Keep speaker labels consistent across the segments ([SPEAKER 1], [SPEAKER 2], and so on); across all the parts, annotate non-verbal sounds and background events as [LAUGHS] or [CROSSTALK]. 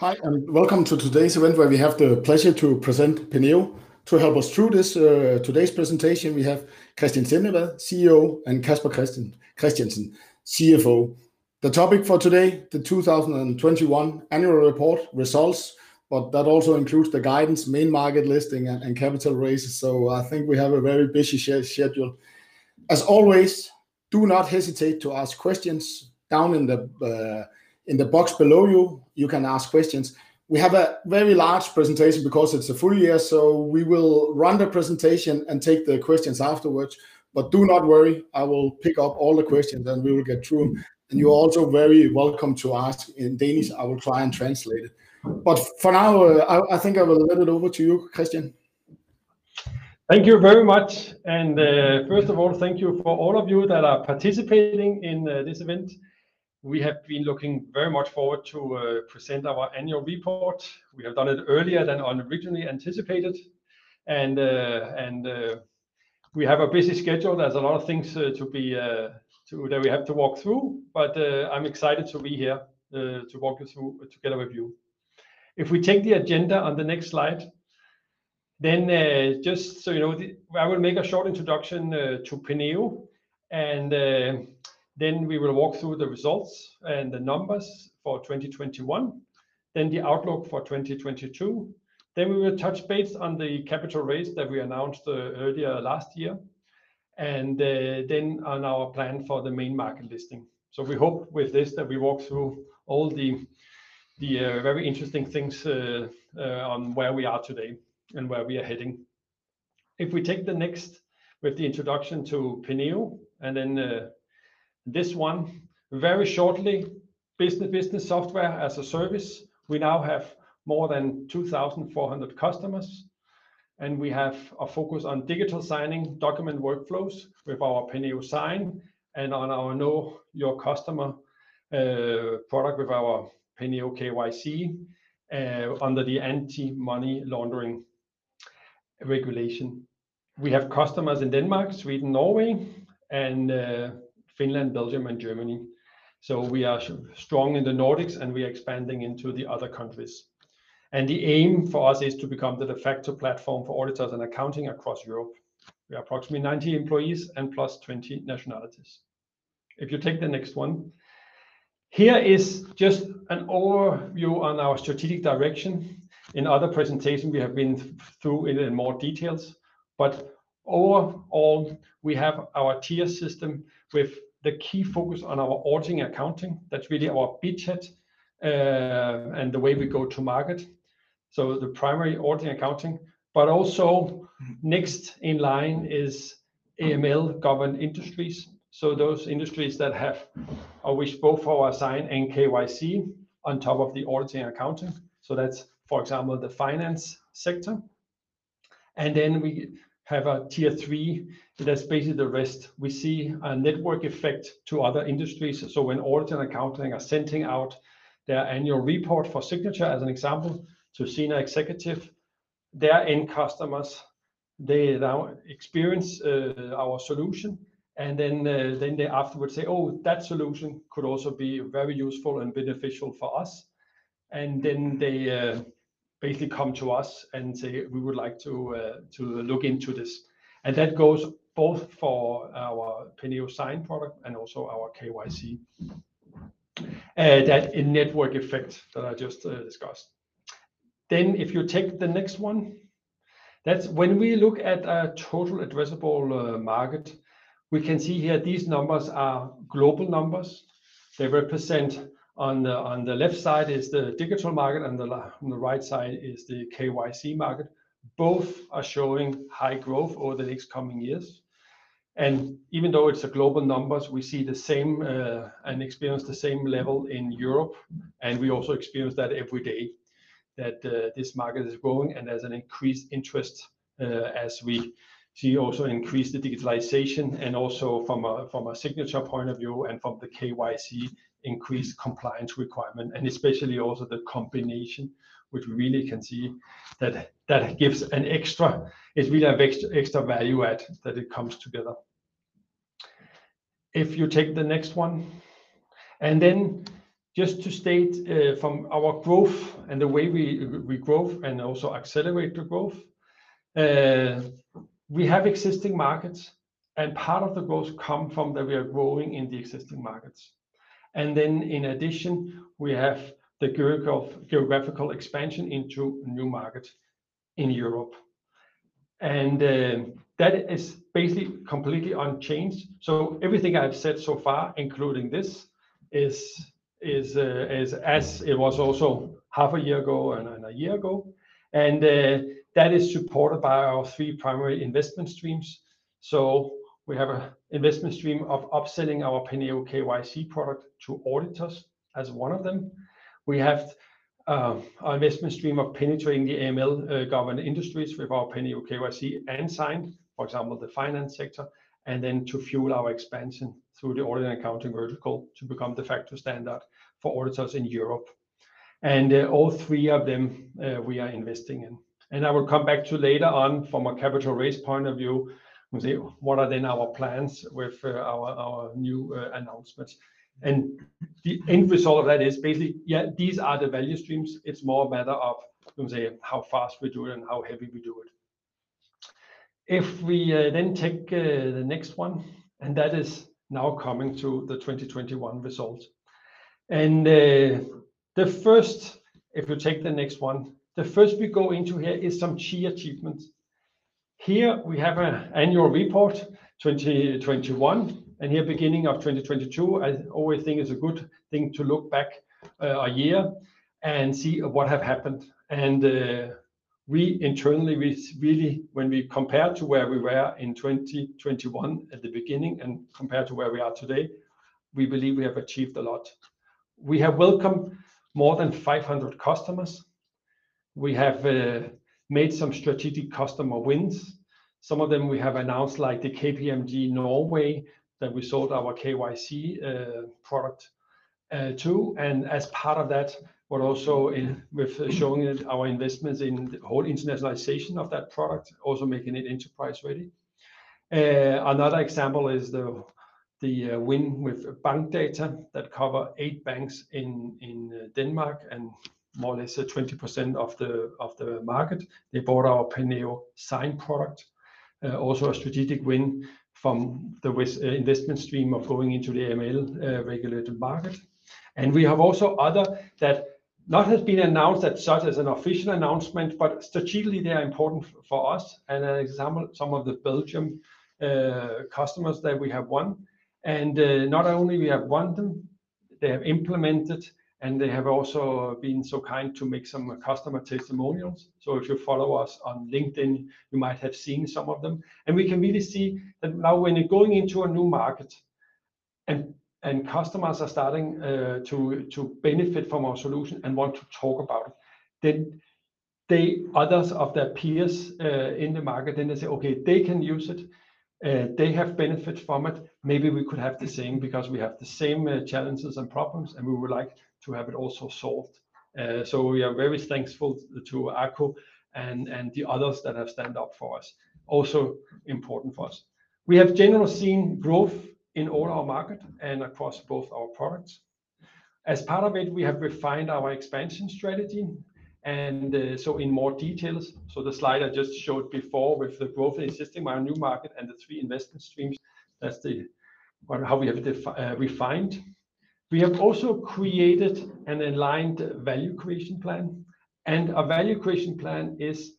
[SPEAKER 1] Hi, and welcome to today's event, where we have the pleasure to present Penneo. To help us through this, uh, today's presentation, we have Christian Stendevad, CEO, and Casper Christiansen, CFO. The topic for today, the 2021 annual report results, but that also includes the guidance, main market listing, and capital raises. So I think we have a very busy schedule. As always, do not hesitate to ask questions down in the uh, box below you. You can ask questions. We have a very large presentation because it's a full year, so we will run the presentation and take the questions afterwards. But do not worry, I will pick up all the questions, and we will get through them. And you're also very welcome to ask in Danish. I will try and translate it. But for now, uh, I think I will let it over to you, Christian.
[SPEAKER 2] Thank you very much. and uh, First of all, thank you for all of you that are participating in uh, this event. We have been looking very much forward to uh, present our annual report. We have done it earlier than originally anticipated, and uh, and uh, we have a busy schedule. There's a lot of things uh to be uh to that we have to walk through, but I'm excited to be here to walk you through together with you. If we take the agenda on the next slide, then just so you know, I will make a short introduction to Penneo, and then we will walk through the results and the numbers for 2021, then the outlook for 2022. Then we will touch base on the capital raise that we announced uh, earlier last year, and uh, then on our plan for the main market listing. So we hope with this, that we walk through all the uh, very interesting things on where we are today and where we are heading. If we take the next with the introduction to Penneo, and then this one, very shortly, business business software as a service. We now have more than 2,400 customers, and we have a focus on digital signing document workflows with our Penneo Sign and on our Know Your Customer uh, product with our Penneo KYC uh, under the anti-money laundering regulation. We have customers in Denmark, Sweden, Norway, and uh, Finland, Belgium, and Germany. So we are strong in the Nordics, and we are expanding into the other countries. And the aim for us is to become the de facto platform for auditors and accounting across Europe. We are approximately 90 employees and plus 20 nationalities. If you take the next one, here is just an overview on our strategic direction. In other presentation, we have been through it in more details, but overall, we have our tier system with the key focus on our auditing accounting. That's really our beachhead, uh, and the way we go to market. So the primary auditing accounting, but also next in line is AML-governed industries. So those industries that have uh, or wish both for our Sign and KYC on top of the auditing accounting. So that's, for example, the finance sector. And then we have a tier three, that's basically the rest. We see a network effect to other industries. So when auditing and accounting are sending out their annual report for signature, as an example, to senior executive, their end customers, they now experience uh, our solution, and then uh, then they afterwards say, "Oh, that solution could also be very useful and beneficial for us." And then they uh, basically come to us and say, "We would like to uh, to look into this." And that goes both for our Penneo Sign product and also our KYC. Uh, that network effect that I just uh, discussed. Then if you take the next one, that's when we look at a total addressable market, we can see here these numbers are global numbers. They represent on the on the left side is the digital market, and on the right side is the KYC market. Both are showing high growth over the next coming years. And even though it's a global numbers, we see the same uh, and experience the same level in Europe, and we also experience that every day, that uh, this market is growing and there's an increased interest uh, as we see also increase the digitalization and also from a from a signature point of view and from the KYC increased compliance requirement, and especially also the combination, which we really can see that that gives an extra. It's really an extra value add that it comes together. If you take the next one, and then Just to state, uh, from our growth and the way we we grow and also accelerate the growth, uh, we have existing markets, and part of the growth come from that we are growing in the existing markets. And then in addition, we have the geographical expansion into new markets in Europe. And um, that is basically completely unchanged. So everything I've said so far, including this, is uh, as it was also half a year ago and a year ago. And uh, that is supported by our three primary investment streams. We have an investment stream of upselling our Penneo KYC product to auditors as one of them. We have uh, our investment stream of penetrating the AML uh, governed industries with our Penneo KYC and Sign, for example, the finance sector, and then to fuel our expansion through the audit and accounting vertical to become de facto standard for auditors in Europe. And uh, all three of them we are investing in. And I will come back to later on from a capital raise point of view what are then our plans with uh, our new uh, announcements. And the end result of that is basically, yeah, these are the value streams. It's more a matter of, how fast we do it and how heavy we do it. If we uh, then take the next one, and that is now coming to the 2021 results. And the first, if you take the next one, the first we go into here is some key achievements. Here we have an annual report 2021, and here beginning of 2022. I always think it's a good thing to look back uh, a year and see what have happened. And uh, we internally we really, when we compare to where we were in 2021 at the beginning and compare to where we are today, we believe we have achieved a lot. We have welcomed more than 500 customers. We have uh, made some strategic customer wins. Some of them we have announced, like the KPMG Norway, that we sold our KYC uh, product uh, to. And as part of that, but also with showing our investments in the whole internationalization of that product, also making it enterprise ready. Uh, another example is the the win with Bankdata that cover eight banks in Denmark and more or less uh, 20% of the of the market. They bought our Penneo Sign product. Uh, also a strategic win from the uh, investment stream of going into the AML regulated market. And we have also other that not has been announced as such as an official announcement, but strategically they are important for us. And an example, some of the Belgian customers that we have won. And not only we have won them, they have implemented, and they have also been so kind to make some customer testimonials. So if you follow us on LinkedIn, you might have seen some of them. And we can really see that now when you're going into a new market and customers are starting uh, to benefit from our solution and want to talk about it, then they others of their peers uh, in the market, then they say, "Okay, they can use it. Uh, they have benefit from it. Maybe we could have the same because we have the same challenges and problems, and we would like to have it also solved." Uh, so we are very thankful to AKO and and the others that have stand up for us. Also important for us. We have generally seen growth in all our market and across both our products. As part of it, we have refined our expansion strategy and uh, so in more details. So the slide I just showed before with the growth in existing our new market and the three investment streams, that's the how we have uh, refined. We have also created an aligned value creation plan. And a value creation plan is,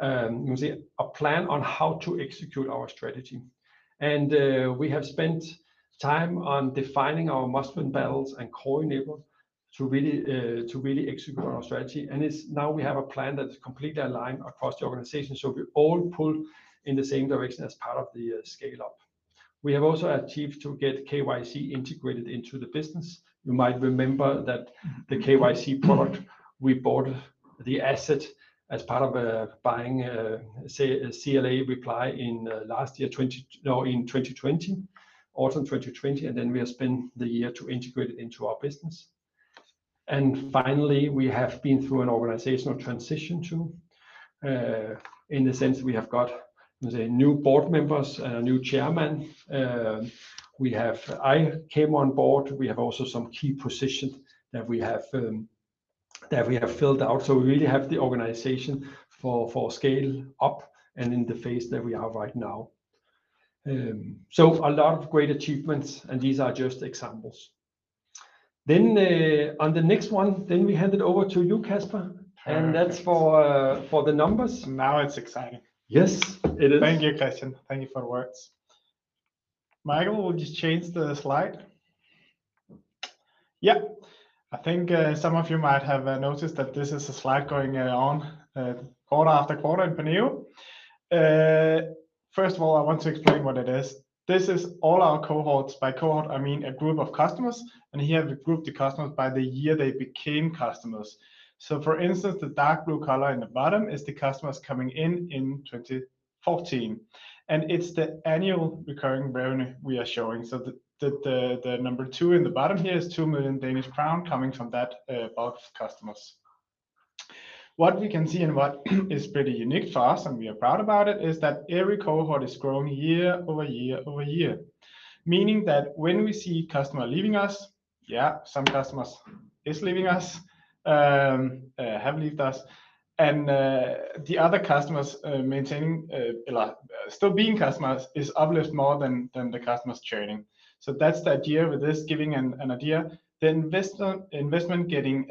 [SPEAKER 2] um, you see a plan on how to execute our strategy. And uh, we have spent time on defining our must-win battles and core enablers uh, to really execute our strategy. And it's now we have a plan that is completely aligned across the organization, so we all pull in the same direction as part of the uh, scale-up. We have also achieved to get KYC integrated into the business. You might remember that the mm-hmm. KYC product, we bought the asset as part of buying uh, CLA Reply in uh, last year, no, in 2020, autumn 2020, and then we have spent the year to integrate it into our business. And finally, we have been through an organizational transition too, uh, in the sense we have got the new board members and a new chairman. Uh, we have. I came on board. We have also some key positions that we have um, that we have filled out. So we really have the organization for scale up and in the phase that we are right now. Um, so a lot of great achievements, and these are just examples. Then, uh, on the next one, then we hand it over to you, Casper.
[SPEAKER 3] Perfect.
[SPEAKER 2] That's for for the numbers.
[SPEAKER 3] Now it's exciting.
[SPEAKER 2] Yes, it is.
[SPEAKER 3] Thank you, Christian. Thank you for the words. Michael, will you change the slide? Yeah. I think uh, some of you might have uh, noticed that this is a slide going uh, on quarter after quarter in Penneo. First of all, I want to explain what it is. This is all our cohorts. By cohort, I mean a group of customers, and here we group the customers by the year they became customers. So for instance, the dark blue color in the bottom is the customers coming in in 2014, and it's the annual recurring revenue we are showing. So the the the number two in the bottom here is 2 million Danish crown coming from that uh, bulk of customers. What we can see and what [CLEARS THROAT] is pretty unique for us, and we are proud about it, is that every cohort is growing year over year-over-year. Meaning that when we see customer leaving us, yeah, some customers is leaving us, Um, uh, have left us, and uh, the other customers uh, maintaining still being customers is uplift more than than the customers churning. So that's the idea with this, giving an idea. The investment getting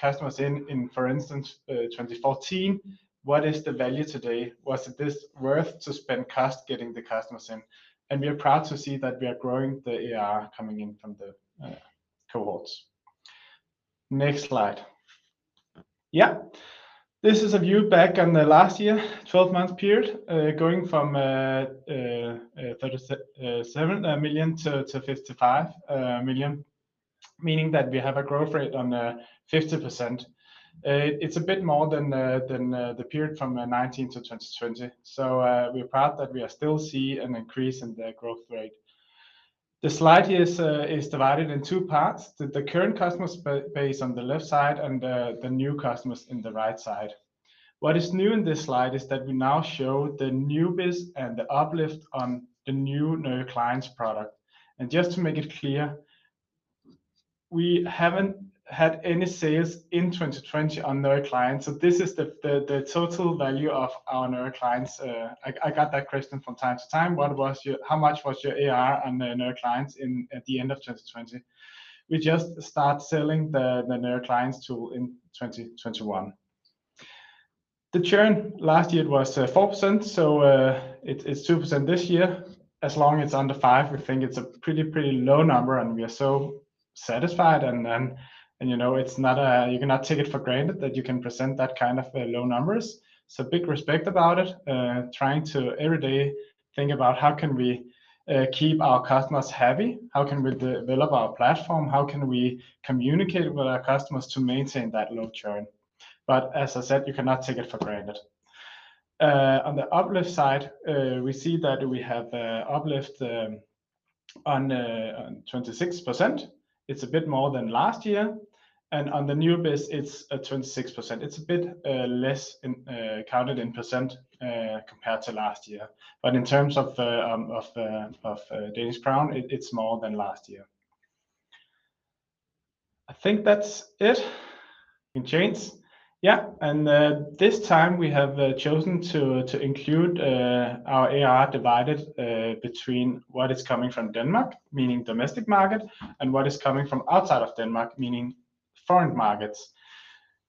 [SPEAKER 3] customers in, in for instance, 2014, what is the value today? Was it this worth to spend cost getting the customers in? And we are proud to see that we are growing the ARR coming in from the cohorts. Next slide. Yeah. This is a view back on the last year, 12-month period, uh, going from uh, uh, 37 million to 55 million, meaning that we have a growth rate on 50%. It's a bit more than the period from 2019 to 2020. So We're proud that we are still see an increase in the growth rate. The slide here is uh, is divided in two parts. The current customers base on the left side and uh, the new customers in the right side. What is new in this slide is that we now show the new biz and the uplift on the new Know Your Clients product. And just to make it clear, we haven't had any sales in 2020 on Know Your Clients. So this is the the total value of our Know Your Clients. Uh, I got that question from time to time. What was your, How much was your AR on the Know Your Clients in at the end of 2020? We just start selling the the Know Your Clients tool in 2021. The churn last year was uh, 4%, so uh, it's 2% this year. As long as it's under 5, we think it's a pretty pretty low number, and we are so satisfied. And you know, it's not a you cannot take it for granted that you can present that kind of uh, low numbers. So big respect about it. Uh, trying to every day think about how can we uh, keep our customers happy? How can we develop our platform? How can we communicate with our customers to maintain that low churn? But as I said, you cannot take it for granted. On the uplift side, we see that we have uplift um, on 26%. It's a bit more than last year. And on the new biz, it's 26%. It's a bit uh, less uh, counted in percent uh, compared to last year. But in terms of um, Danish crown, it's more than last year. I think that's it. In chains. Yeah. And this time we have chosen to include our ARR divided between what is coming from Denmark, meaning domestic market, and what is coming from outside of Denmark, meaning foreign markets.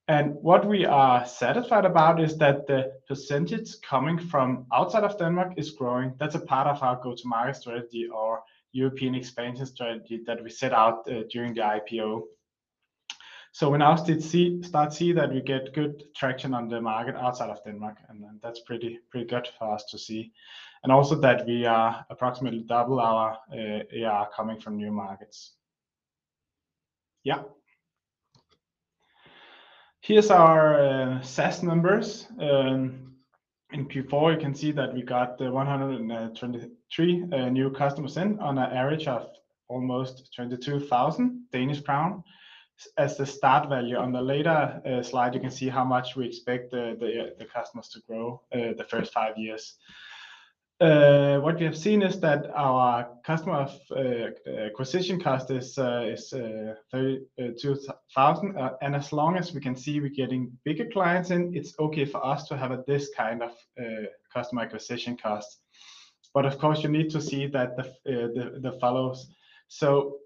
[SPEAKER 3] And what we are satisfied about is that the percentage coming from outside of Denmark is growing. That's a part of our go-to-market strategy or European expansion strategy that we set out uh, during the IPO. So we now start to see that we get good traction on the market outside of Denmark, and that's pretty good for us to see. And also that we are approximately double our uh, ARR coming from new markets. Yeah. Here's our uh, SaaS numbers. Um, in Q4, you can see that we got 123 uh, uh, new customers in on an average of almost 22,000 Danish crown as the start value. On the later slide, you can see how much we expect the customers to grow the first five years. Uh, what we have seen is that our customer uh, uh, acquisition cost is 32,000. And as long as we can see we're getting bigger clients in, it's okay for us to have this kind of customer acquisition cost. But of course, you need to see that the follows. So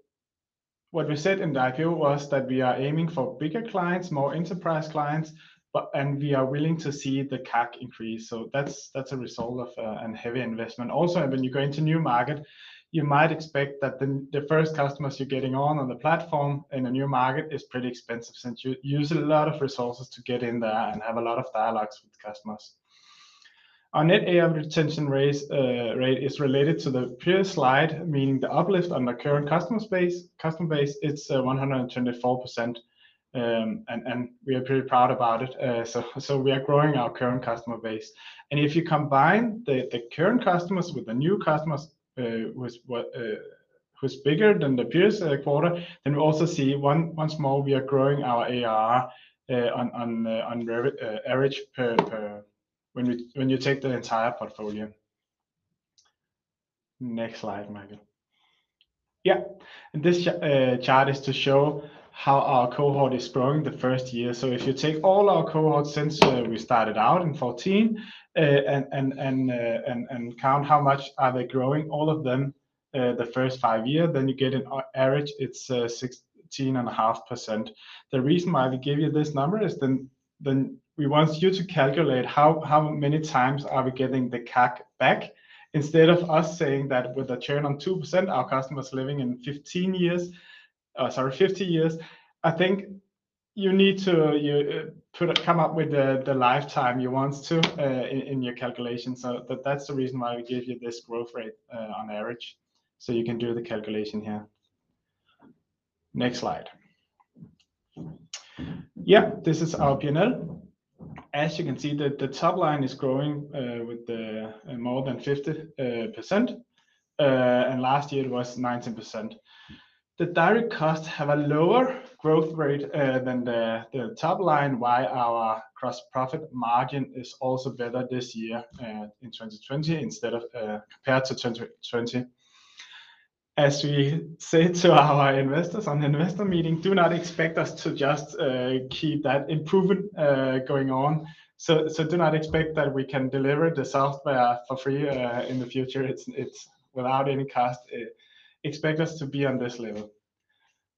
[SPEAKER 3] what we said in the IPO was that we are aiming for bigger clients, more enterprise clients, but and we are willing to see the CAC increase. So that's that's a result of uh, a heavy investment. Also, when you go into new market, you might expect that the the first customers you're getting on on the platform in a new market is pretty expensive, since you use a lot of resources to get in there and have a lot of dialogues with customers. Our net ARR retention uh, rate is related to the previous slide, meaning the uplift on the current customer base, Customer base, it's uh, 124%. Um, and we are pretty proud about it. Uh, so we are growing our current customer base. And if you combine the current customers with the new customers, uh, uh, who's bigger than the previous quarter, then we also see once more, we are growing our ARR on average per when you take the entire portfolio. Next slide, Michael. Yeah, and this chart is to show how our cohort is growing the first year. So if you take all our cohorts since uh, we started out in 2014 uh, uh, and count how much are they growing, all of them, the first five years, then you get an average, it's 16.5%. The reason why we give you this number is then then we want you to calculate how how many times are we getting the CAC back, instead of us saying that with a churn on 2%, our customers living in 15 years, Uh, sorry, [LAUGHS] 50 years. I think you need to you uh, put come up with the the lifetime you want to uh, in your calculation. So that, that's the reason why we give you this growth rate on average, so you can do the calculation here. Next slide. Yeah, this is our P&L. As you can see, the top line is growing with the, more than 50%, and last year it was 19%. The direct costs have a lower growth rate uh, than the top line, while our gross profit margin is also better this year uh, in 2020 instead of uh, compared to 2020. As we say to our investors on the investor meeting, do not expect us to just keep that improvement going on. So do not expect that we can deliver the software for free in the future. It's without any cost. Expect us to be on this level.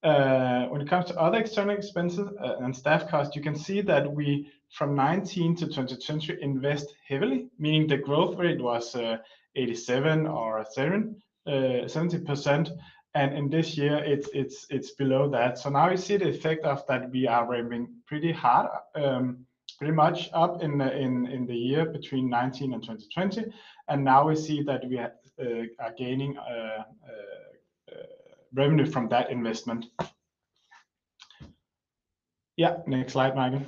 [SPEAKER 3] Uh, when it comes to other external expenses uh, and staff costs, you can see that we, from 2019 to 2020, invest heavily, meaning the growth rate was uh, 87 or 70%, and in this year, it's below that. So now we see the effect of that we are ramping pretty hard, um, pretty much up in the year between 2019 and 2020, and now we see that we are gaining revenue from that investment. Yeah, next slide, Michael.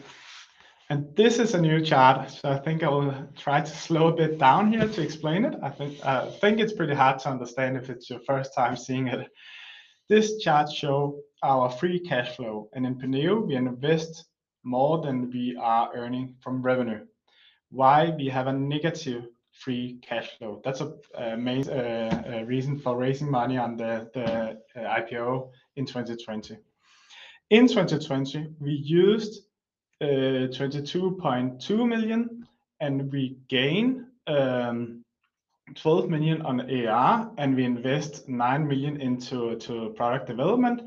[SPEAKER 3] And this is a new chart, so I think I will try to slow a bit down here to explain it. I think I think it's pretty hard to understand if it's your first time seeing it. This chart show our free cash flow, and in Penneo, we invest more than we are earning from revenue. Why we have a negative free cash flow? That's a main reason for raising money on the uh, IPO in 2020. In 2020, we used uh, 22.2 million, and we gain um, 12 million on AR, and we invest 9 million into product development.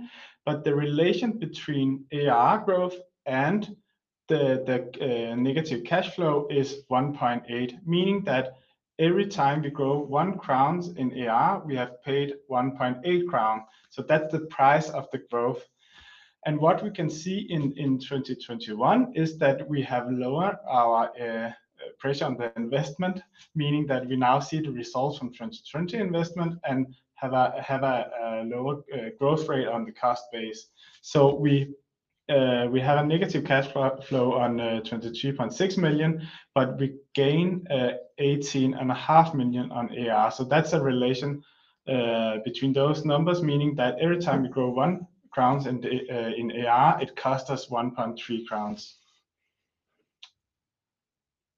[SPEAKER 3] But the relation between AR growth and the uh, negative cash flow is 1.8, meaning that every time we grow 1 crown in AR, we have paid 1.8 crown. So that's the price of the growth. And what we can see in in 2021 is that we have lowered our uh, pressure on the investment, meaning that we now see the results from 2020 investment and have a lower uh, growth rate on the cost base. So we Uh, have a negative cash flow on uh, 23.6 million, but we gain uh, 18.5 million on ARR. So that's a relation between those numbers, meaning that every time we grow 1 crown in ARR, it costs us 1.3 crowns.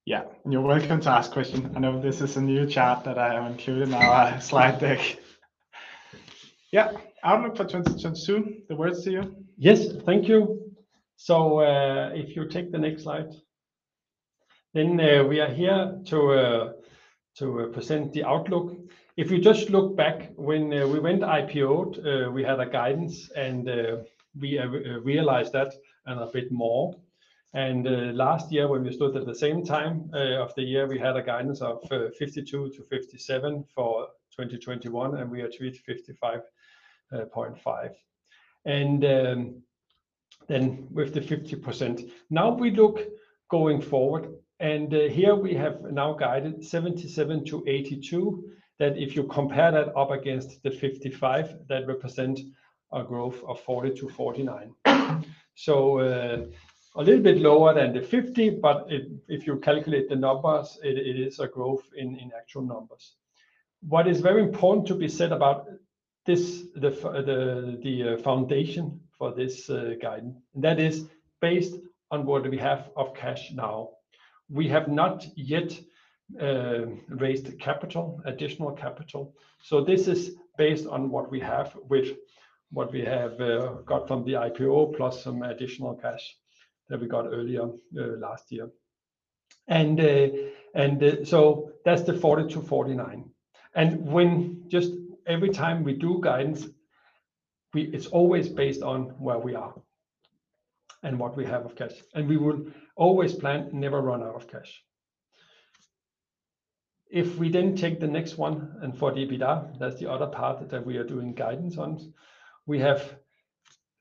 [SPEAKER 3] Yeah, and you're welcome to ask question. I know this is a new chart that I have included in our [LAUGHS] slide deck. Yeah, outlook for 2022, the words to you.
[SPEAKER 2] Yes, thank you. So uh, if you take the next slide. Then uh, we are here to uh, to present the outlook. If you just look back when we went IPO'd, we had a guidance and we realized that and a bit more. And last year when we stood at the same time of the year, we had a guidance of 52 to 57 for 2021, and we achieved 55.5. Then with the 50%. Now we look going forward, and uh, here we have now guided 77-82, that if you compare that up against the 55, that represent a growth of 40-49. [COUGHS] Uh, a little bit lower than the 50, but if you calculate the numbers, it is a growth in actual numbers. What is very important to be said about this, the uh, foundation for this uh, guidance, And that is based on what we have of cash now. We have not yet uh, raised capital, additional capital. So this is based on what we have with what we have uh, got from the IPO, plus some additional cash that we got earlier last year. And uh and so that's the 40-49. When just every time we do guidance, it's always based on where we are and what we have of cash. And we will always plan, never run out of cash. If we then take the next one, and for the EBITDA, that's the other part that we are doing guidance on. We have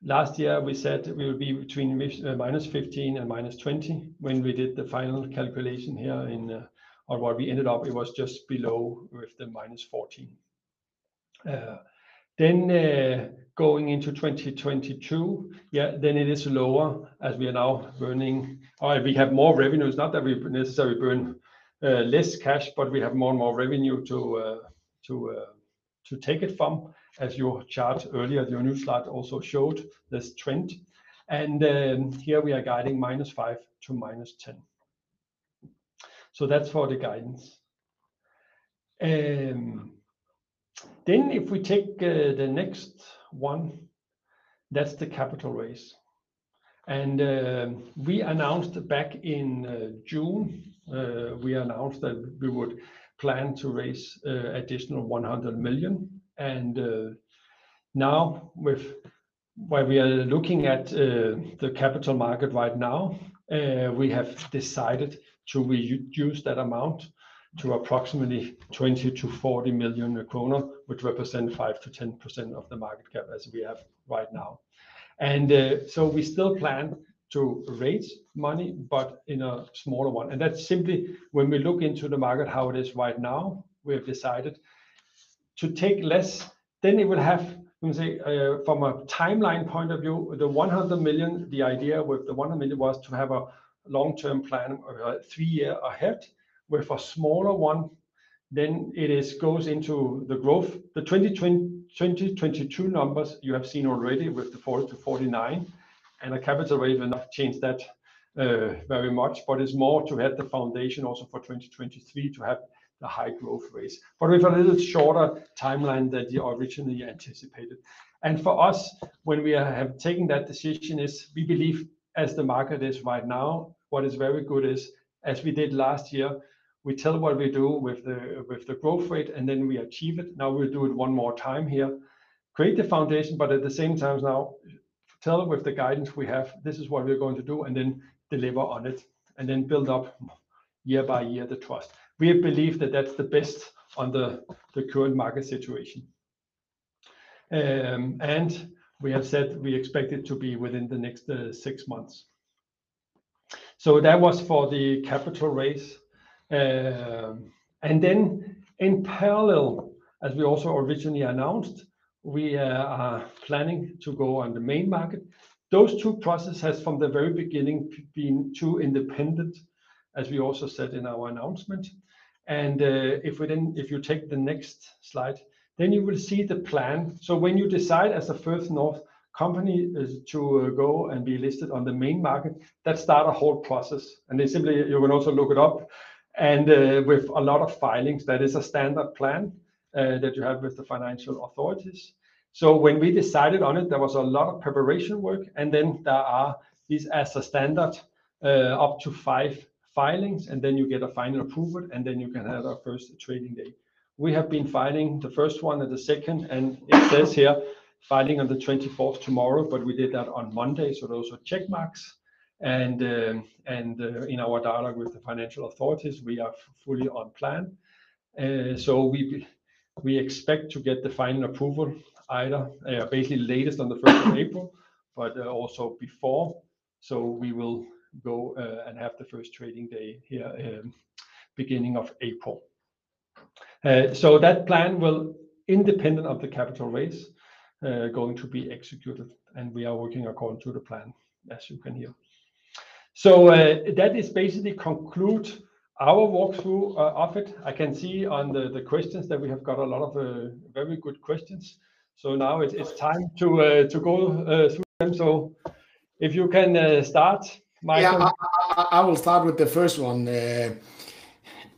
[SPEAKER 2] last year, we said we will be between -15 uh, and -20 when we did the final calculation here in, uh, or what we ended up, it was just below with the -14. Then, uh, going into 2022, yeah, then it is lower as we are now burning or we have more revenues. Not that we necessarily burn uh, less cash, but we have more and more revenue to uh, to to take it from, as your chart earlier, your new slide also showed this trend. And um, here we are guiding -5 to ten. So That's for the guidance. Um, Then if we take uh, the next one, that's the capital raise. And um, we announced back in uh, June uh, we announced that we would plan to raise additional 100 million. And Now with where we are looking at the capital market right now, we have decided to reduce that amount to approximately 20 million-40 million kroner, which represent 5%-10% of the market cap as we have right now. And uh, so we still plan to raise money, but in a smaller one. And that's simply when we look into the market, how it is right now, we have decided to take less, then it will have, let me say, uh, from a timeline point of view, the 100 million, the idea with the 100 million was to have a long-term plan, uh, three year ahead. With a smaller one, then it goes into the growth. The 2022 numbers you have seen already with the 40-49, and the capital raise will not change that uh, very much, but it's more to have the foundation also for 2023 to have the high growth rates. But with a little shorter timeline than you originally anticipated. And for us, when we have taken that decision is we believe as the market is right now, what is very good is, as we did last year, we tell what we do with the with the growth rate, and then we achieve it. Now we'll do it one more time here. Create the foundation, but at the same time now tell with the guidance we have, this is what we're going to do, and then deliver on it, and then build up year by year the trust. We believe that that's the best on the current market situation. Um, and we have said we expect it to be within the next six months. So that was for the capital raise. Um, and then in parallel, as we also originally announced, we uh, are planning to go on the main market. Those two processes has from the very beginning been two independent, as we also said in our announcement. And uh, if we then if you take the next slide, then you will see the plan. So when you decide as a First North company uh, to uh, go and be listed on the main market, that start a whole process. and They simply, you can also look it up, and uh, with a lot of filings, that is a standard plan uh, that you have with the financial authorities. So when we decided on it, there was a lot of preparation work, and then there are these as a standard uh, up to five filings, and then you get a final approval, and then you can have our first trading day. We have been filing the first one and the second, and it says here, filing on the 24th tomorrow, but we did that on Monday, so those are check marks. And um, uh, in our dialogue with the financial authorities, we are fully on plan. Uh, so we we expect to get the final approval either uh, basically latest on the 1st of April, but also before. So we will go and have the first trading day here um, beginning of April. So that plan will, independent of the capital raise, going to be executed, and we are working according to the plan, as you can hear. So uh, that is basically conclude our walkthrough uh, of it. I can see on the questions that we have got a lot of uh, very good questions. So now it's time to to go through them. So if you can start, Michael.
[SPEAKER 1] Yeah. I will start with the first one.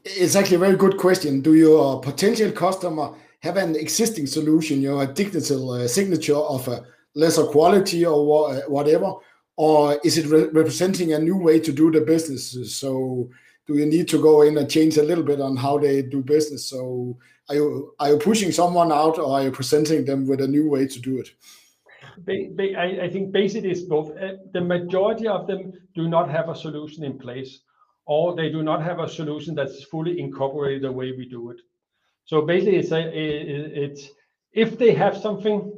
[SPEAKER 1] It's actually a very good question. Do your potential customer have an existing solution, you know, a digital signature of a lesser quality or whatever, or is it representing a new way to do the business? So do you need to go in and change a little bit on how they do business? So are you are you pushing someone out, or are you presenting them with a new way to do it?
[SPEAKER 2] I think basically it's both. Uh, the majority of them do not have a solution in place, or they do not have a solution that's fully incorporated the way we do it. So basically, it's it's if they have something,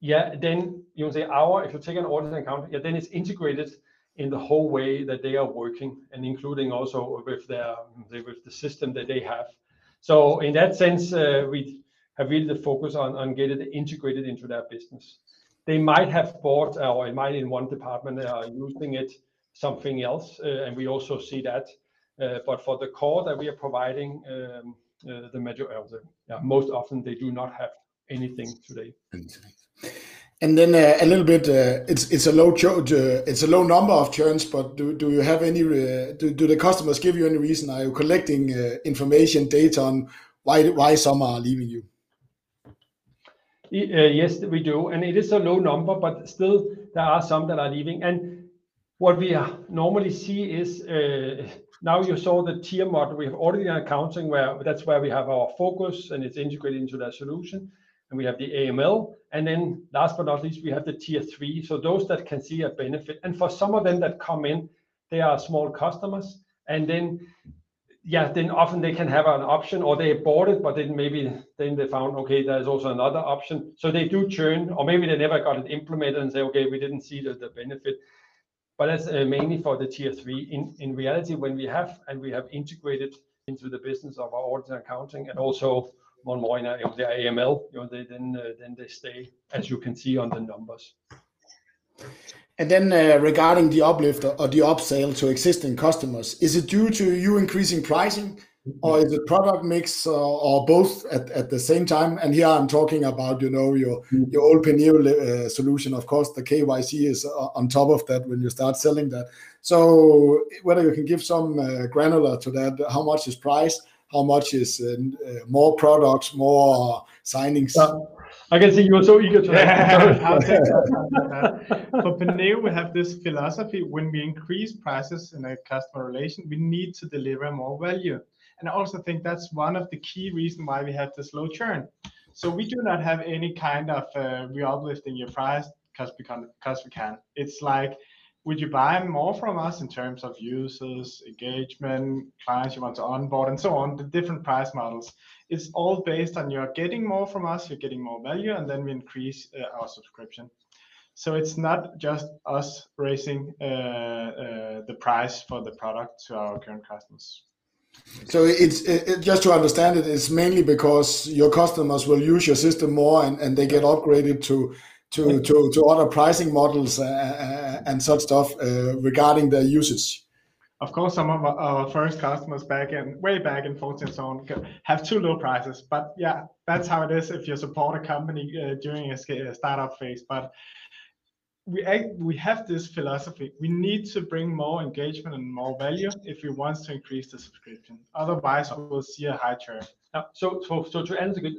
[SPEAKER 2] yeah, then you can say our, if you take an audit account, yeah, then it's integrated in the whole way that they are working and including also with their, with the system that they have. So in that sense, uh, we have really the focus on on getting it integrated into their business. They might have bought, uh, or it might in one department, they are using it something else, uh, and we also see that. But for the core that we are providing, um, the major, yeah, most often they do not have anything today.
[SPEAKER 1] And then uh, a little bit, uh, uh, it's a low number of churns, but do you have any, do the customers give you any reason? Are you collecting information, data on why why some are leaving you?
[SPEAKER 2] Yes, we do. And it is a low number, but still there are some that are leaving. And what we normally see is, now you saw the tier model. We have audit and accounting where that's where we have our focus, and it's integrated into that solution. And we have the AML. And then last but not least, we have the tier three. So Those that can see a benefit. And for some of them that come in, they are small customers. And then, yeah, then often they can have an option or they bought it, but then maybe then they found, okay, there's also another option. So they do churn, or maybe they never got it implemented and say, "Okay, we didn't see the benefit." But that's uh, mainly for the tier three. In reality, when we have and we have integrated into the business of our audit and accounting and also and more in the AML, you know, uh, then they stay, as you can see on the numbers.
[SPEAKER 1] And then, uh, regarding the uplift or the upsell to existing customers, is it due to you increasing pricing or is it product mix or both at the same time? And here I'm talking about, you know, your old Penneo uh, solution. Of course, the KYC is on top of that when you start selling that. So whether you can give some granular to that, how much is price? How much is uh, uh, more products, more signings?
[SPEAKER 2] Uh, I can see you are so eager to answer.
[SPEAKER 3] I'll take that. For Penneo, we have this philosophy, when we increase prices in a customer relation, we need to deliver more value. And I also think that's one of the key reason why we have this low churn. So we do not have any kind of, we are uplifting your price because we can, because we can. It's like, would you buy more from us in terms of users, engagement, clients you want to onboard, and so on, the different price models. It's all based on you're getting more from us, you're getting more value, and then we increase uh, our subscription. So it's not just us raising uh, uh, the price for the product to our current customers.
[SPEAKER 1] So it's just to understand it's mainly because your customers will use your system more and they get upgraded to other pricing models uh, uh, and such stuff uh, regarding their usage.
[SPEAKER 3] Of course, some of our first customers back in, way back in 2014 and so on have too low prices. But yeah, that's how it is if you support a company during a startup phase. But we we have this philosophy. We need to bring more engagement and more value if we want to increase the subscription. Otherwise, we will see a high churn.
[SPEAKER 2] so To answer it,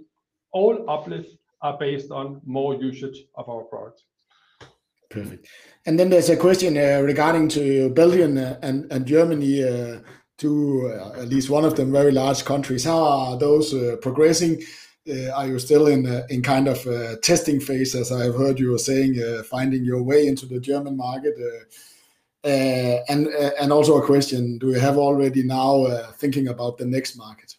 [SPEAKER 2] all uplifts are based on more usage of our products.
[SPEAKER 1] Perfect. And then there's a question uh, regarding to Belgium and and Germany, uh, two uh, at least one of them very large countries. How are those progressing? Are you still in in kind of testing phase, as I have heard you were saying, finding your way into the German market? And and also a question, do you have already now thinking about the next market?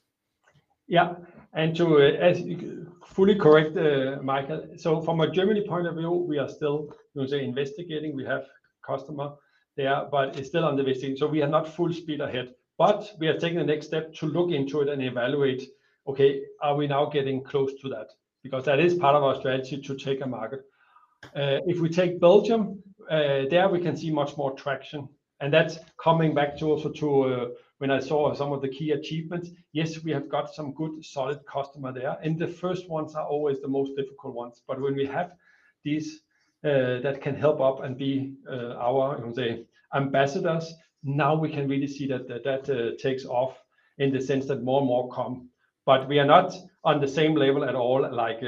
[SPEAKER 2] Yeah. And to fully correct, uh, Michael, so from a Germany point of view, we are still, you know, say, investigating. We have customer there, but it's still under investing, so we are not full speed ahead. But we are taking the next step to look into it and evaluate, okay, are we now getting close to that? Because that is part of our strategy to take a market. Uh, if we take Belgium, uh, there we can see much more traction, and that's coming back to also to when I saw some of the key achievements. Yes, we have got some good, solid customer there, and the first ones are always the most difficult ones. But when we have these uh, that can help up and be uh, our, you know, say, ambassadors, now we can really see that that uh, takes off in the sense that more and more come. But we are not on the same level at all, like,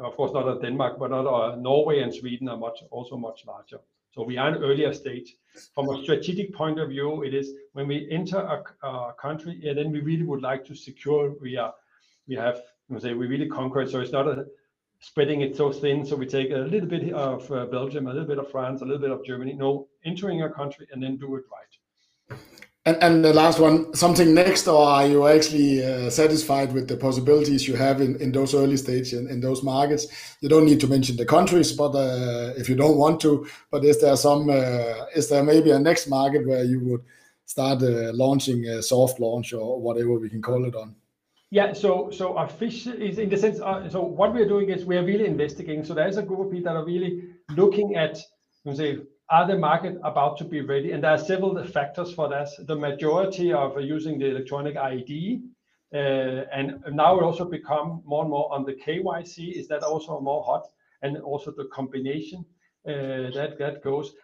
[SPEAKER 2] of course, not at Denmark, but not Norway and Sweden are much, also much larger. So we are in earlier stage. From a strategic point of view, it is when we enter a country, and then we really would like to secure we have, you know, say, we really conquer it, so it's not a spreading it so thin. So we take a little bit of uh, Belgium, a little bit of France, a little bit of Germany. No, entering a country and then do it right.
[SPEAKER 1] And, and the last one, something next, or are you actually uh, satisfied with the possibilities you have in in those early stages in those markets? You don't need to mention the countries, but uh, if you don't want to, but is there some, uh, is there maybe a next market where you would start launching a soft launch or whatever we can call it on?
[SPEAKER 2] Yeah. So so our fish is in the sense, so what we are doing is we are really investigating. So there is a group of people that are really looking at, you say, are the market about to be ready? And there are several factors for that. The majority of using the electronic ID, uh, and now it also become more and more on the KYC, is that also more hot? And also the combination uh, that that goes.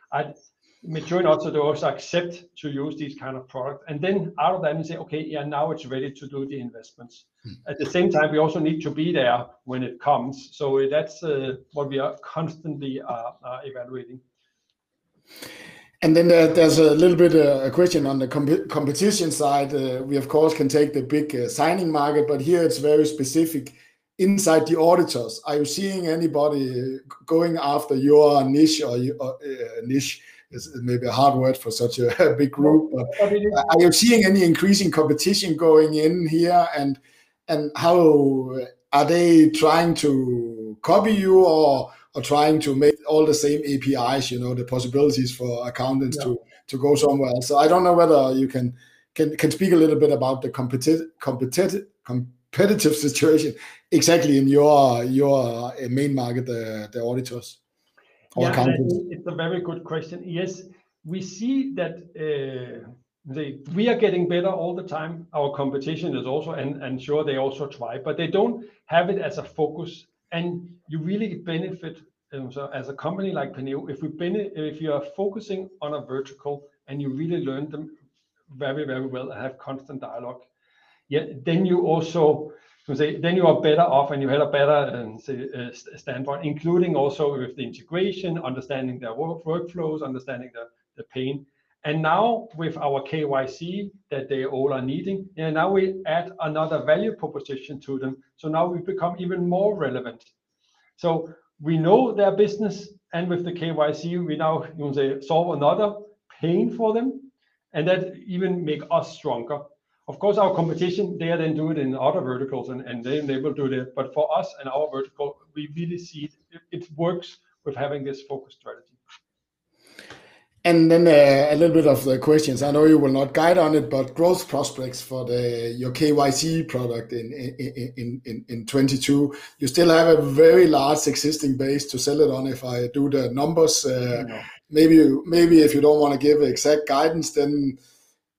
[SPEAKER 2] Majority also those accept to use these kind of product, and then out of that, we say, "Okay, yeah, now it's ready to do the investments. Hmm. At the same time, we also need to be there when it comes. So that's uh, what we are constantly evaluating.
[SPEAKER 1] And then there, there's a little bit uh, a question on the competition side. Uh, we of course can take the big uh, signing market, but here it's very specific inside the auditors. Are you seeing anybody going after your niche or niche is maybe a hard word for such a [LAUGHS] big group? Are you seeing any increasing competition going in here, and and how are they trying to copy you or or trying to make all the same APIs, you know, the possibilities for accountants to to go somewhere else? So I don't know whether you can can can speak a little bit about the competitive competitive [LAUGHS] competitive situation exactly in your your main market, the auditors or accountants.
[SPEAKER 2] It's a very good question. Yes, we see that Uh, they, we are getting better all the time. Our competition is also, and and sure, they also try, but they don't have it as a focus. And you really benefit Um, as a company like Penneo, if we if you are focusing on a vertical and you really learn them very, very well and have constant dialogue, yeah, then you also, say, then you are better off and you have a better, um, say, uh, standpoint, including also with the integration, understanding their workflows, understanding the pain. And now with our KYC that they all are needing, now we add another value proposition to them, so now we become even more relevant. We know their business, and with the KYC, we now, you know, say, solve another pain for them, and that even make us stronger. Of course, our competition, they then do it in other verticals, and and they will do that. But for us and our vertical, we really see it works with having this focused strategy.
[SPEAKER 1] Uh, a little bit of the questions. I know you will not guide on it, but growth prospects for the your KYC product in in in in twenty two. You still have a very large existing base to sell it on, if I do the numbers. Uh, maybe maybe if you don't wanna give exact guidance, then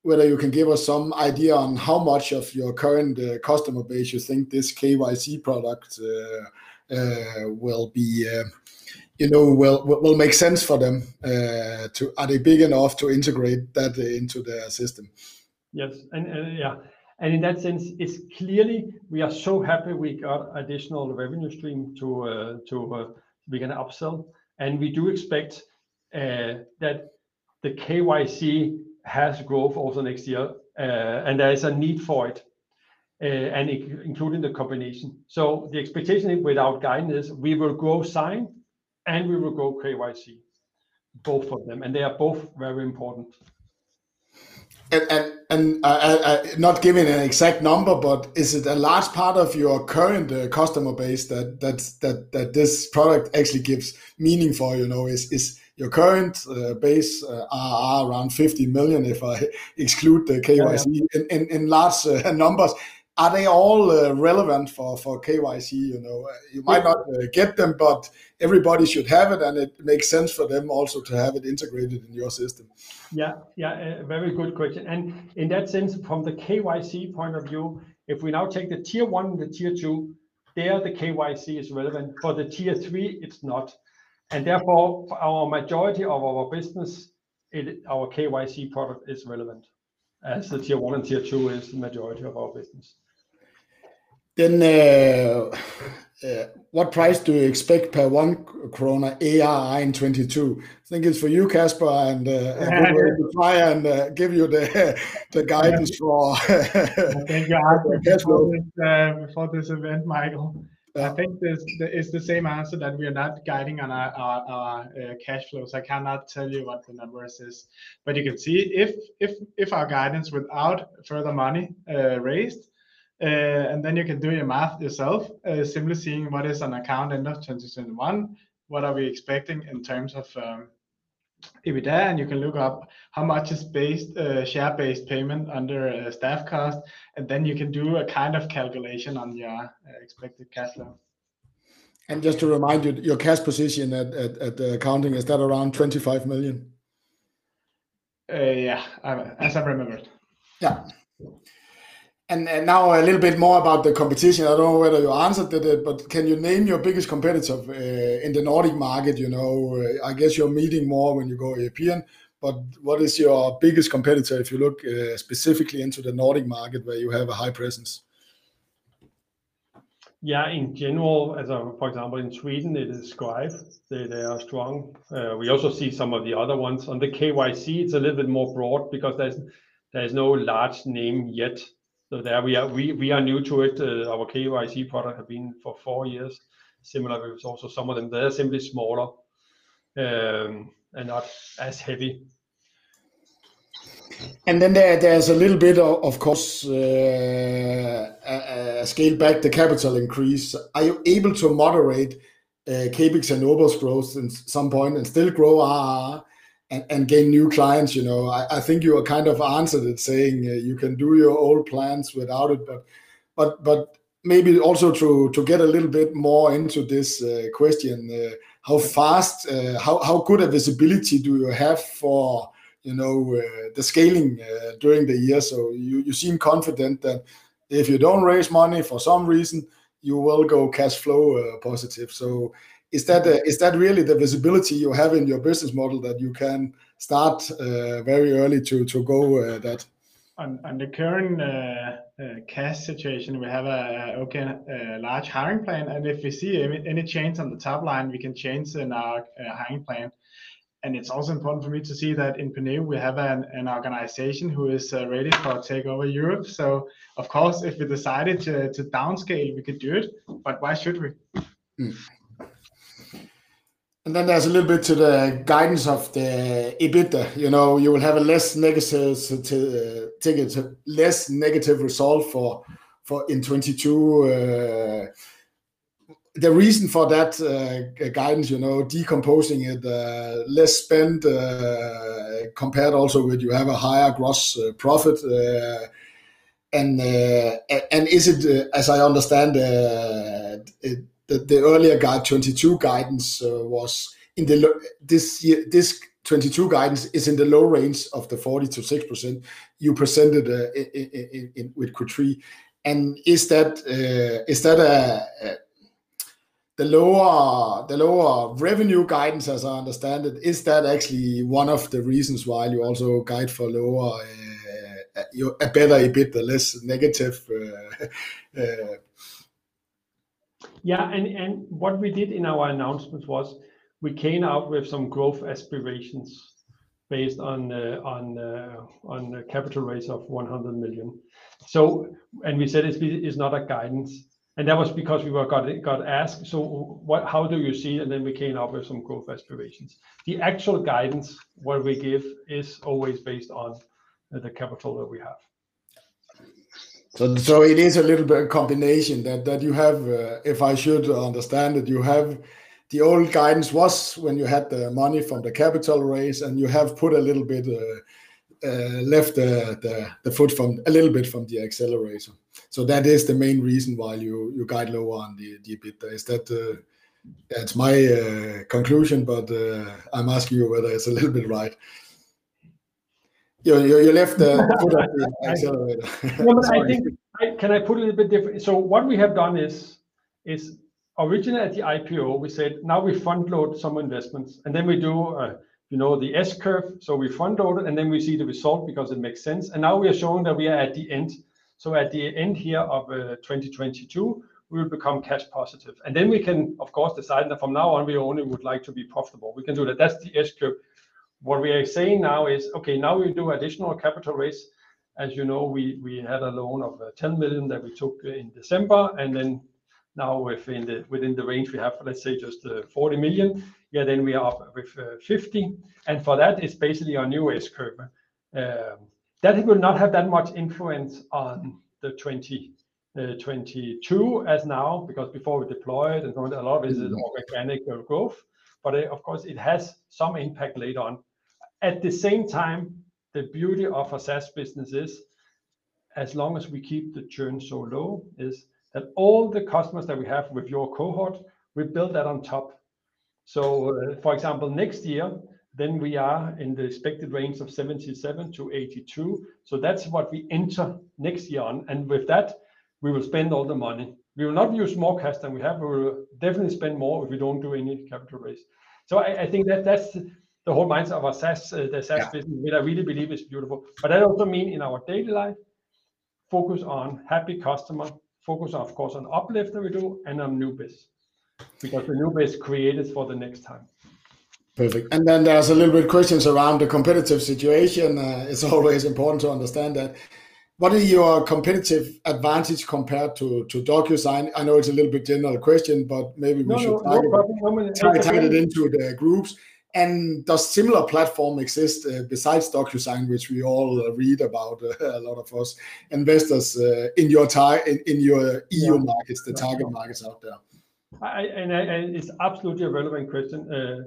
[SPEAKER 1] whether you can give us some idea on how much of your current uh, customer base you think this KYC product will be you know will will make sense for them uh, to are they big enough to integrate that into their system?
[SPEAKER 2] Yes and uh, yeah. And in that sense it's clearly we are so happy we got additional revenue stream to uh, to uh, we can upsell. And we do expect uh, that the KYC has growth also next year uh, and there is a need for it and including the combination. So the expectation without guidance is we will grow sign and we will go KYC, both of them, and they are both very important.
[SPEAKER 1] And and, and uh, uh, not giving an exact number, but is it a large part of your current uh, customer base that that that that this product actually gives meaning for? You know, is is your current uh, base uh, are around 50 million if I [LAUGHS] exclude the KYC yeah, yeah. In, in, in large uh, [LAUGHS] numbers are they all uh, relevant for for KYC? You know, uh, you might not uh, get them, but everybody should have it, and it makes sense for them also to have it integrated in your system.
[SPEAKER 2] Yeah, yeah, very good question. And in that sense, from the KYC point of view, if we now take the tier one and the tier two, there the KYC is relevant. For the tier three, it's not, and therefore our majority of our business, it, our KYC product is relevant, as the tier one and tier two is the majority of our business.
[SPEAKER 1] Then, uh, what price do you expect per one krona ARR in 22? I think it's for you, Casper, and uh, [LAUGHS] to try and give you the [LAUGHS] the guidance for. [LAUGHS]
[SPEAKER 3] Thank you this, before this event, Michael. I think this is the same answer that we are not guiding on our, uh, cash flows. I cannot tell you what the numbers is, but you can see if if if our guidance without further money uh, raised, uh, and then you can do your math yourself, uh, simply seeing what is an account end of 2021, what are we expecting in terms of um, EBITDA, and you can look up how much is based uh, share-based payment under uh, staff cost, and then you can do a kind of calculation on your uh, expected cash flow.
[SPEAKER 1] And just to remind you, your cash position at, at, at the accounting is that around 25 million?
[SPEAKER 3] Uh, yeah, as I remembered.
[SPEAKER 1] Yeah. And, and now a little bit more about the competition. I don't know whether you answered it, but can you name your biggest competitor uh, in the Nordic market? You know, uh, I guess you're meeting more when you go European, but what is your biggest competitor if you look uh, specifically into the Nordic market where you have a high presence?
[SPEAKER 2] Yeah, in general, as a, for example, in Sweden, it is Scrive. They, they are strong. Uh, we also see some of the other ones. On the KYC, it's a little bit more broad because there's there's no large name yet so there we are, we are new to it. Uh, our KYC product have been for four years. Similar with also some of them, they're simply smaller, um, and not as heavy.
[SPEAKER 1] And then there's a little bit of course, uh, scale back the capital increase. Are you able to moderate CapEx and OpEx growth at some point and still grow ARR and, and gain new clients. You know, I, I think you are kind of answered it, saying uh, you can do your old plans without it, but but but maybe also to to get a little bit more into this uh, question, uh, how fast, uh, how how good a visibility do you have for you know uh, the scaling uh, during the year? So you you seem confident that if you don't raise money for some reason, you will go cash flow positive. So is that uh, is that really the visibility you have in your business model that you can start uh, very early to to go uh, that?
[SPEAKER 3] On, on the current uh, uh, cash situation, we have a okay a large hiring plan, and if we see any, any, change on the top line, we can change in our uh, hiring plan. And it's also important for me to see that in Penneo we have an, an organization who is ready for take over Europe. So of course, if we decided to, to downscale, we could do it. But why should we? Mm.
[SPEAKER 1] And then there's a little bit to the guidance of the EBITDA. You know, you will have a less negative to take less negative result for for in 22. Uh, the reason for that uh, guidance, you know, decomposing it, uh, less spend uh, compared also with you have a higher gross uh, profit. Uh, and and is it, as I understand, it, the, the earlier guide 22 guidance uh, was in the this year this 22 guidance is in the low range of the 40 to 6 percent you presented uh, in, in, in, with Q3, and is that uh, is that a, a the lower revenue guidance, as I understand it, is that actually one of the reasons why you also guide for lower, a better EBIT, the less negative? [LAUGHS]
[SPEAKER 2] Yeah, and what we did in our announcement was we came out with some growth aspirations based on uh, the uh, capital raise of 100 million. So, and we said it's not a guidance, and that was because we were got asked, "So what, how do you see?" And then we came up with some growth aspirations. The actual guidance, what we give, is always based on uh, the capital that we have.
[SPEAKER 1] So it is a little bit combination that that you have, uh, if I should understand it, you have the old guidance was when you had the money from the capital raise, and you have put a little bit uh, uh, left the the foot from a little bit from the accelerator. So that is the main reason why you you guide lower on the EBIT. Is that... That's my conclusion, but I'm asking you whether it's a little bit right. You left the [LAUGHS] foot on the accelerator. [LAUGHS]
[SPEAKER 2] I think, can I put it a bit different? So what we have done is is originally at the IPO, we said, "Now we front load some investments, and then we do, uh, you know, the S-curve." So we front load it, and then we see the result because it makes sense. And now we are showing that we are at the end. So at the end here of uh, 2022, we will become cash positive. And then we can, of course, decide that from now on, we only would like to be profitable. We can do that. That's the S-curve. What we are saying now is, okay, now we do additional capital raise. As you know, we had a loan of uh, 10 million that we took in December, and then now within the range we have, let's say, just uh, 40 million. Yeah, then we are up with uh, 50 million, and for that, it's basically our new S-curve. Um, that will not have that much influence on the 2022 as now, because before we deploy it, and a lot of it is mm-hmm. organic growth. But, of course, it has some impact later on. At the same time, the beauty of a SaaS business is, as long as we keep the churn so low, is that all the customers that we have with your cohort, we build that on top. So, uh, for example, next year, then we are in the expected range of 77-82. So that's what we enter next year on, and with that, we will spend all the money. We will not use more cash than we have. We will definitely spend more if we don't do any capital raise. So I think that that's the whole mindset of our SaaS, uh, the SaaS business-
[SPEAKER 1] Yeah...
[SPEAKER 2] which I really believe is beautiful. But that also mean in our daily life, focus on happy customer, focus, of course, on uplift that we do, and on new biz, because the new biz created for the next time.
[SPEAKER 1] Perfect. And then there's a little bit questions around the competitive situation. Uh, it's [LAUGHS] always important to understand that. What are your competitive advantage compared to to DocuSign? I know it's a little bit general question, but maybe we should-
[SPEAKER 2] No, no, no problem.
[SPEAKER 1] Tie it into the groups. And does similar platform exist, uh, besides DocuSign, which we all uh, read about, uh, [LAUGHS] a lot of us investors, in your tar- in, in, your EU markets, the target markets out there?
[SPEAKER 2] And it's absolutely a relevant question,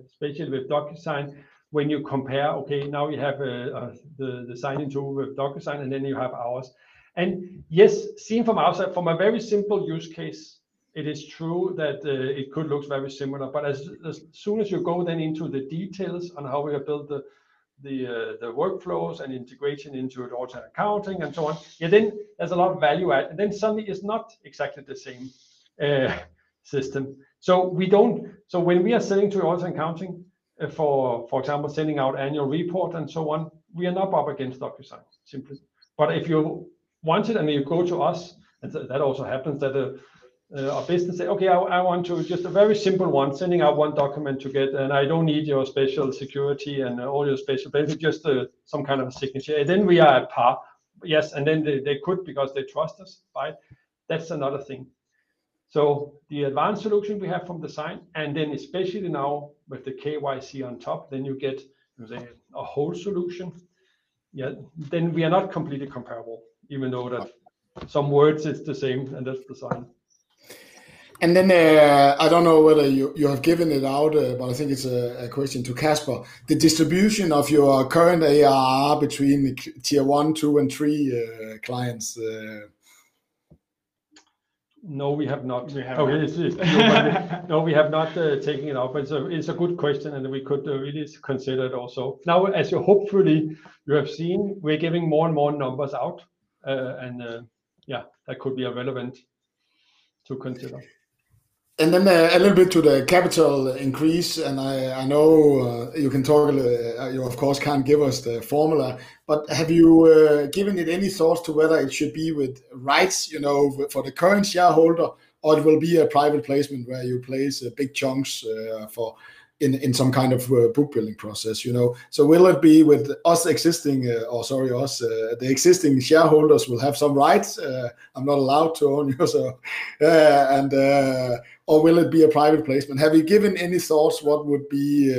[SPEAKER 2] especially with DocuSign. When you compare, okay, now you have the signing tool with DocuSign, and then you have ours. And yes, seen from outside, from a very simple use case, it is true that uh, it could look very similar. But as soon as you go then into the details on how we have built the uh, workflows and integration into it, also accounting and so on, yeah, then there's a lot of value add, and then suddenly it's not exactly the same uh, system. So we don't so when we are selling to also accounting, for for example, sending out annual report and so on, we are not up against DocuSign, simply. But if you want it, and you go to us, and that also happens, that Uh, a business say, "Okay, I want to just a very simple one, sending out one document to get, and I don't need your special security and uh, all your special benefit, just uh, some kind of a signature." Then we are at par. Yes, and then they they could because they trust us, right? That's another thing. So the advanced solution we have from the Sign, and then especially now with the KYC on top, then you get a whole solution. Yeah, then we are not completely comparable, even though that some words it's the same, and that's the Sign.
[SPEAKER 1] And then, uh, I don't know whether you you have given it out, uh, but I think it's a question to Casper. The distribution of your current ARR between the tier one, two, and three uh, clients.
[SPEAKER 2] No, we have not.
[SPEAKER 3] We have- oh,
[SPEAKER 2] Okay. No, we have not taken it out, but it's a good question, and we could really consider it also. Now, as you hopefully you have seen, we're giving more and more numbers out, and yeah, that could be a relevant to consider.
[SPEAKER 1] And then uh, a little bit to the capital increase, and I, I know uh, you can talk. Uh, you of course can't give us the formula, but have you uh, given it any thoughts to whether it should be with rights, you know, for the current shareholder, or it will be a private placement where you place uh, big chunks uh, for in in some kind of uh, book building process, you know. So will it be with us existing, uh, or sorry, us uh, the existing shareholders will have some rights? Uh, I'm not allowed to own [LAUGHS] you, so uh, and uh, or will it be a private placement? Have you given any thoughts? What would be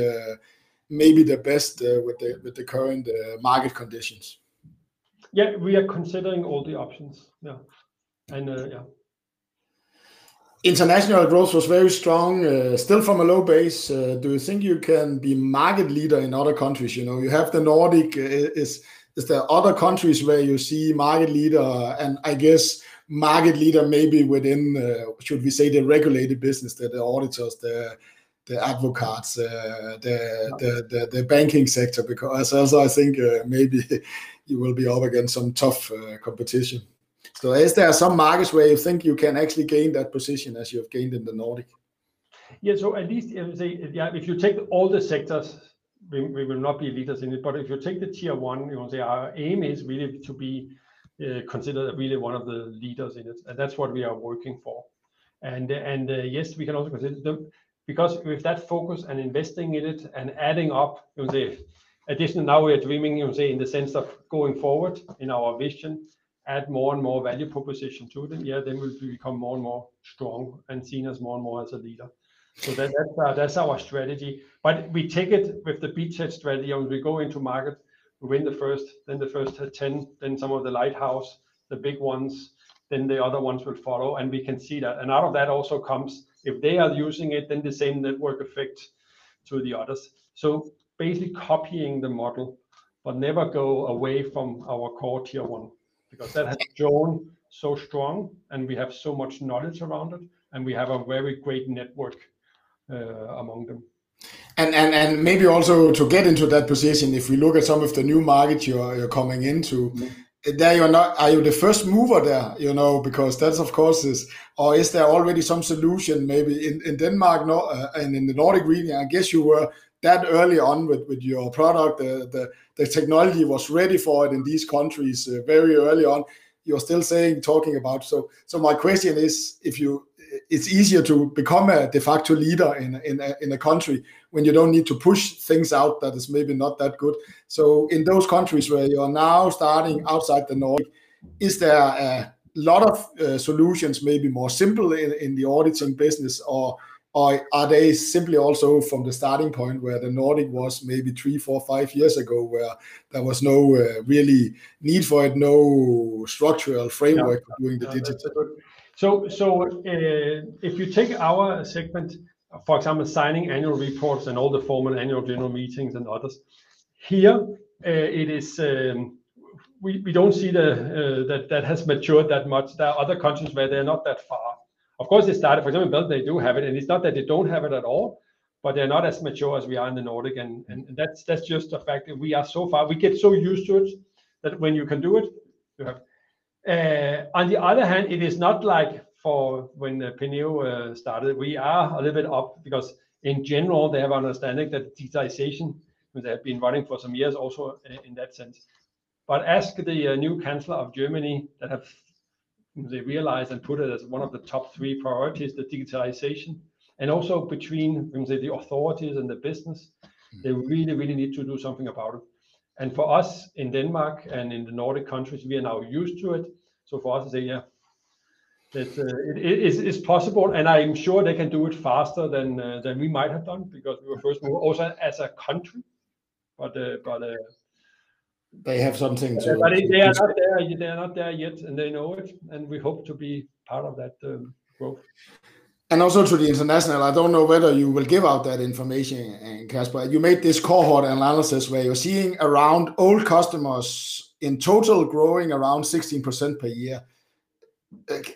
[SPEAKER 1] maybe the best with the with the current market conditions?
[SPEAKER 2] Yeah, we are considering all the options. Yeah, and yeah.
[SPEAKER 1] International growth was very strong, uh, still from a low base. Uh, do you think you can be market leader in other countries? You know, you have the Nordic. Uh, is is there other countries where you see market leader, and I guess market leader maybe within, should we say, the regulated business, the, auditors, the advocates, the, banking sector, because also I think maybe [LAUGHS] you will be up against some tough competition. So is there are some markets where you think you can actually gain that position as you have gained in the Nordic?
[SPEAKER 2] Yeah, so at least say, yeah, if you take all the sectors, we, we will not be leaders in it. But if you take the tier one, you know, say our aim is really to be uh, considered really one of the leaders in it, and that's what we are working for. And and uh, yes, we can also consider them because with that focus and investing in it and adding up, you know, say, additional now we are dreaming, you know, say in the sense of going forward in our vision add more and more value proposition to them, yeah, then we'll become more and more strong and seen as more and more as a leader. So that, that's, uh, that's our strategy. But we take it with the beachhead strategy, and we go into market, we win the first, then the first 10, then some of the lighthouse, the big ones, then the other ones will follow, and we can see that. And out of that also comes, if they are using it, then the same network effect to the others. So basically copying the model, but never go away from our core tier one because that has shown so strong and we have so much knowledge around it and we have a very great network uh, among them.
[SPEAKER 1] And, and and maybe also to get into that position, if we look at some of the new markets you're, you're coming into, mm-hmm. there you're not are you the first mover there you know because that's of course is or is there already some solution maybe in, in denmark no, uh, and in the nordic region i guess you were that early on with, with your product the, the the technology was ready for it in these countries uh, very early on. You're still saying talking about so. So my question is, if you, it's easier to become a de facto leader in in a, in a country when you don't need to push things out that is maybe not that good. So in those countries where you are now starting outside the Nordic, is there a lot of uh, solutions maybe more simple in, in the auditing business or or are they simply also from the starting point where the Nordic was maybe three, four, five years ago, where there was no uh, really need for it, no structural framework yeah. for doing the yeah, digital?
[SPEAKER 2] So, so uh, if you take our segment, for example, signing annual reports and all the formal annual general meetings and others, here uh, it is. Um, we, we don't see the uh, that that has matured that much. There are other countries where they're not that far of course, they started, for example, in Belgium, they do have it, and it's not that they don't have it at all, but they're not as mature as we are in the Nordic, and, and that's that's just a fact that we are so far. We get so used to it that when you can do it, you have. Uh, on the other hand, it is not like for when uh, Penneo uh, started, we are a little bit up because in general they have understanding that digitization they have been running for some years also uh, in that sense. But ask the uh, new chancellor of Germany that have they realized and put it as one of the top three priorities, the digitalization. And also between say, the authorities and the business, they mm-hmm. really, really need to do something about it. And for us in Denmark and in the Nordic countries, we are now used to it. So for us to say, yeah, that uh, it is it's possible, and I'm sure they can do it faster than uh, than we might have done because we were first mover also as a country. But uh, but uh,
[SPEAKER 1] they have something to.
[SPEAKER 2] But they are not there. They are not there yet, and they know it. And we hope to be part of that um, growth.
[SPEAKER 1] And also to the international, I don't know whether you will give out that information, Casper. You made this cohort analysis where you're seeing around old customers in total growing around 16% per year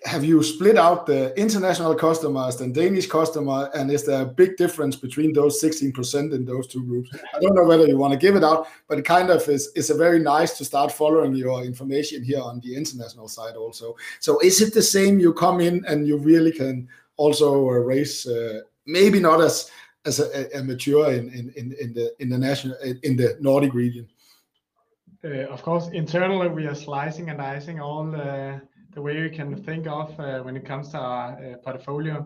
[SPEAKER 1] have you split out the international customers and Danish customer, and is there a big difference between those 16% in those two groups? I don't know whether you want to give it out, but it kind of is, is a very nice to start following your information here on the international side also. So is it the same? You come in and you really can also uh, a race uh, maybe not as as a, a mature in, in, in, the in the national in the Nordic region.
[SPEAKER 3] Uh, of course, internally we are slicing and dicing all the, the way we can think of uh, when it comes to our uh, portfolio,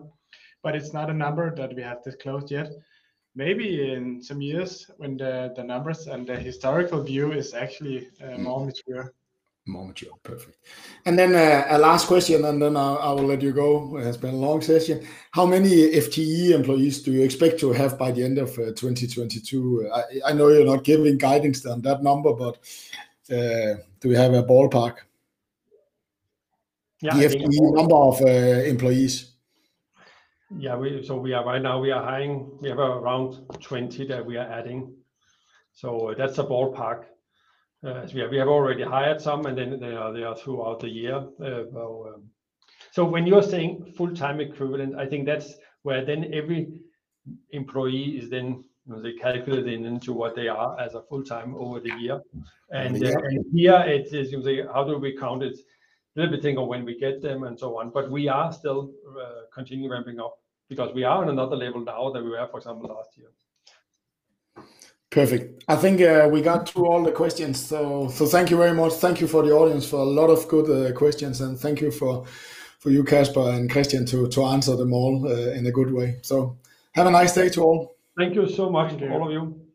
[SPEAKER 3] but it's not a number that we have disclosed yet. Maybe in some years when the, the numbers and the historical view is actually uh, mm. more mature
[SPEAKER 1] more mature. Perfect. And then uh, a last question, and then I, I, will let you go. It has been a long session. How many FTE employees do you expect to have by the end of uh, 2022? I, I, know you're not giving guidance on that number, but uh, do we have a ballpark? Yeah, the FTE number of uh, employees.
[SPEAKER 2] Yeah, we, so we are right now we are hiring. We have around 20 that we are adding. So that's a ballpark. Uh, we have already hired some, and then they are throughout the year. Uh, um, so when you're saying full-time equivalent, I think that's where then every employee is then, you know, they calculate into what they are as a full-time over the year. And uh, here it is, you say, how do we count it? A little bit think of when we get them and so on. But we are still continuing ramping up because we are on another level now than we were, for example, last year.
[SPEAKER 1] Perfect. I think uh, we got through all the questions. So, so thank you very much. Thank you for the audience for a lot of good uh, questions, and thank you for for you, Casper and Christian, to to answer them all uh, in a good way. So, have a nice day to all.
[SPEAKER 2] Thank you so much, all of you.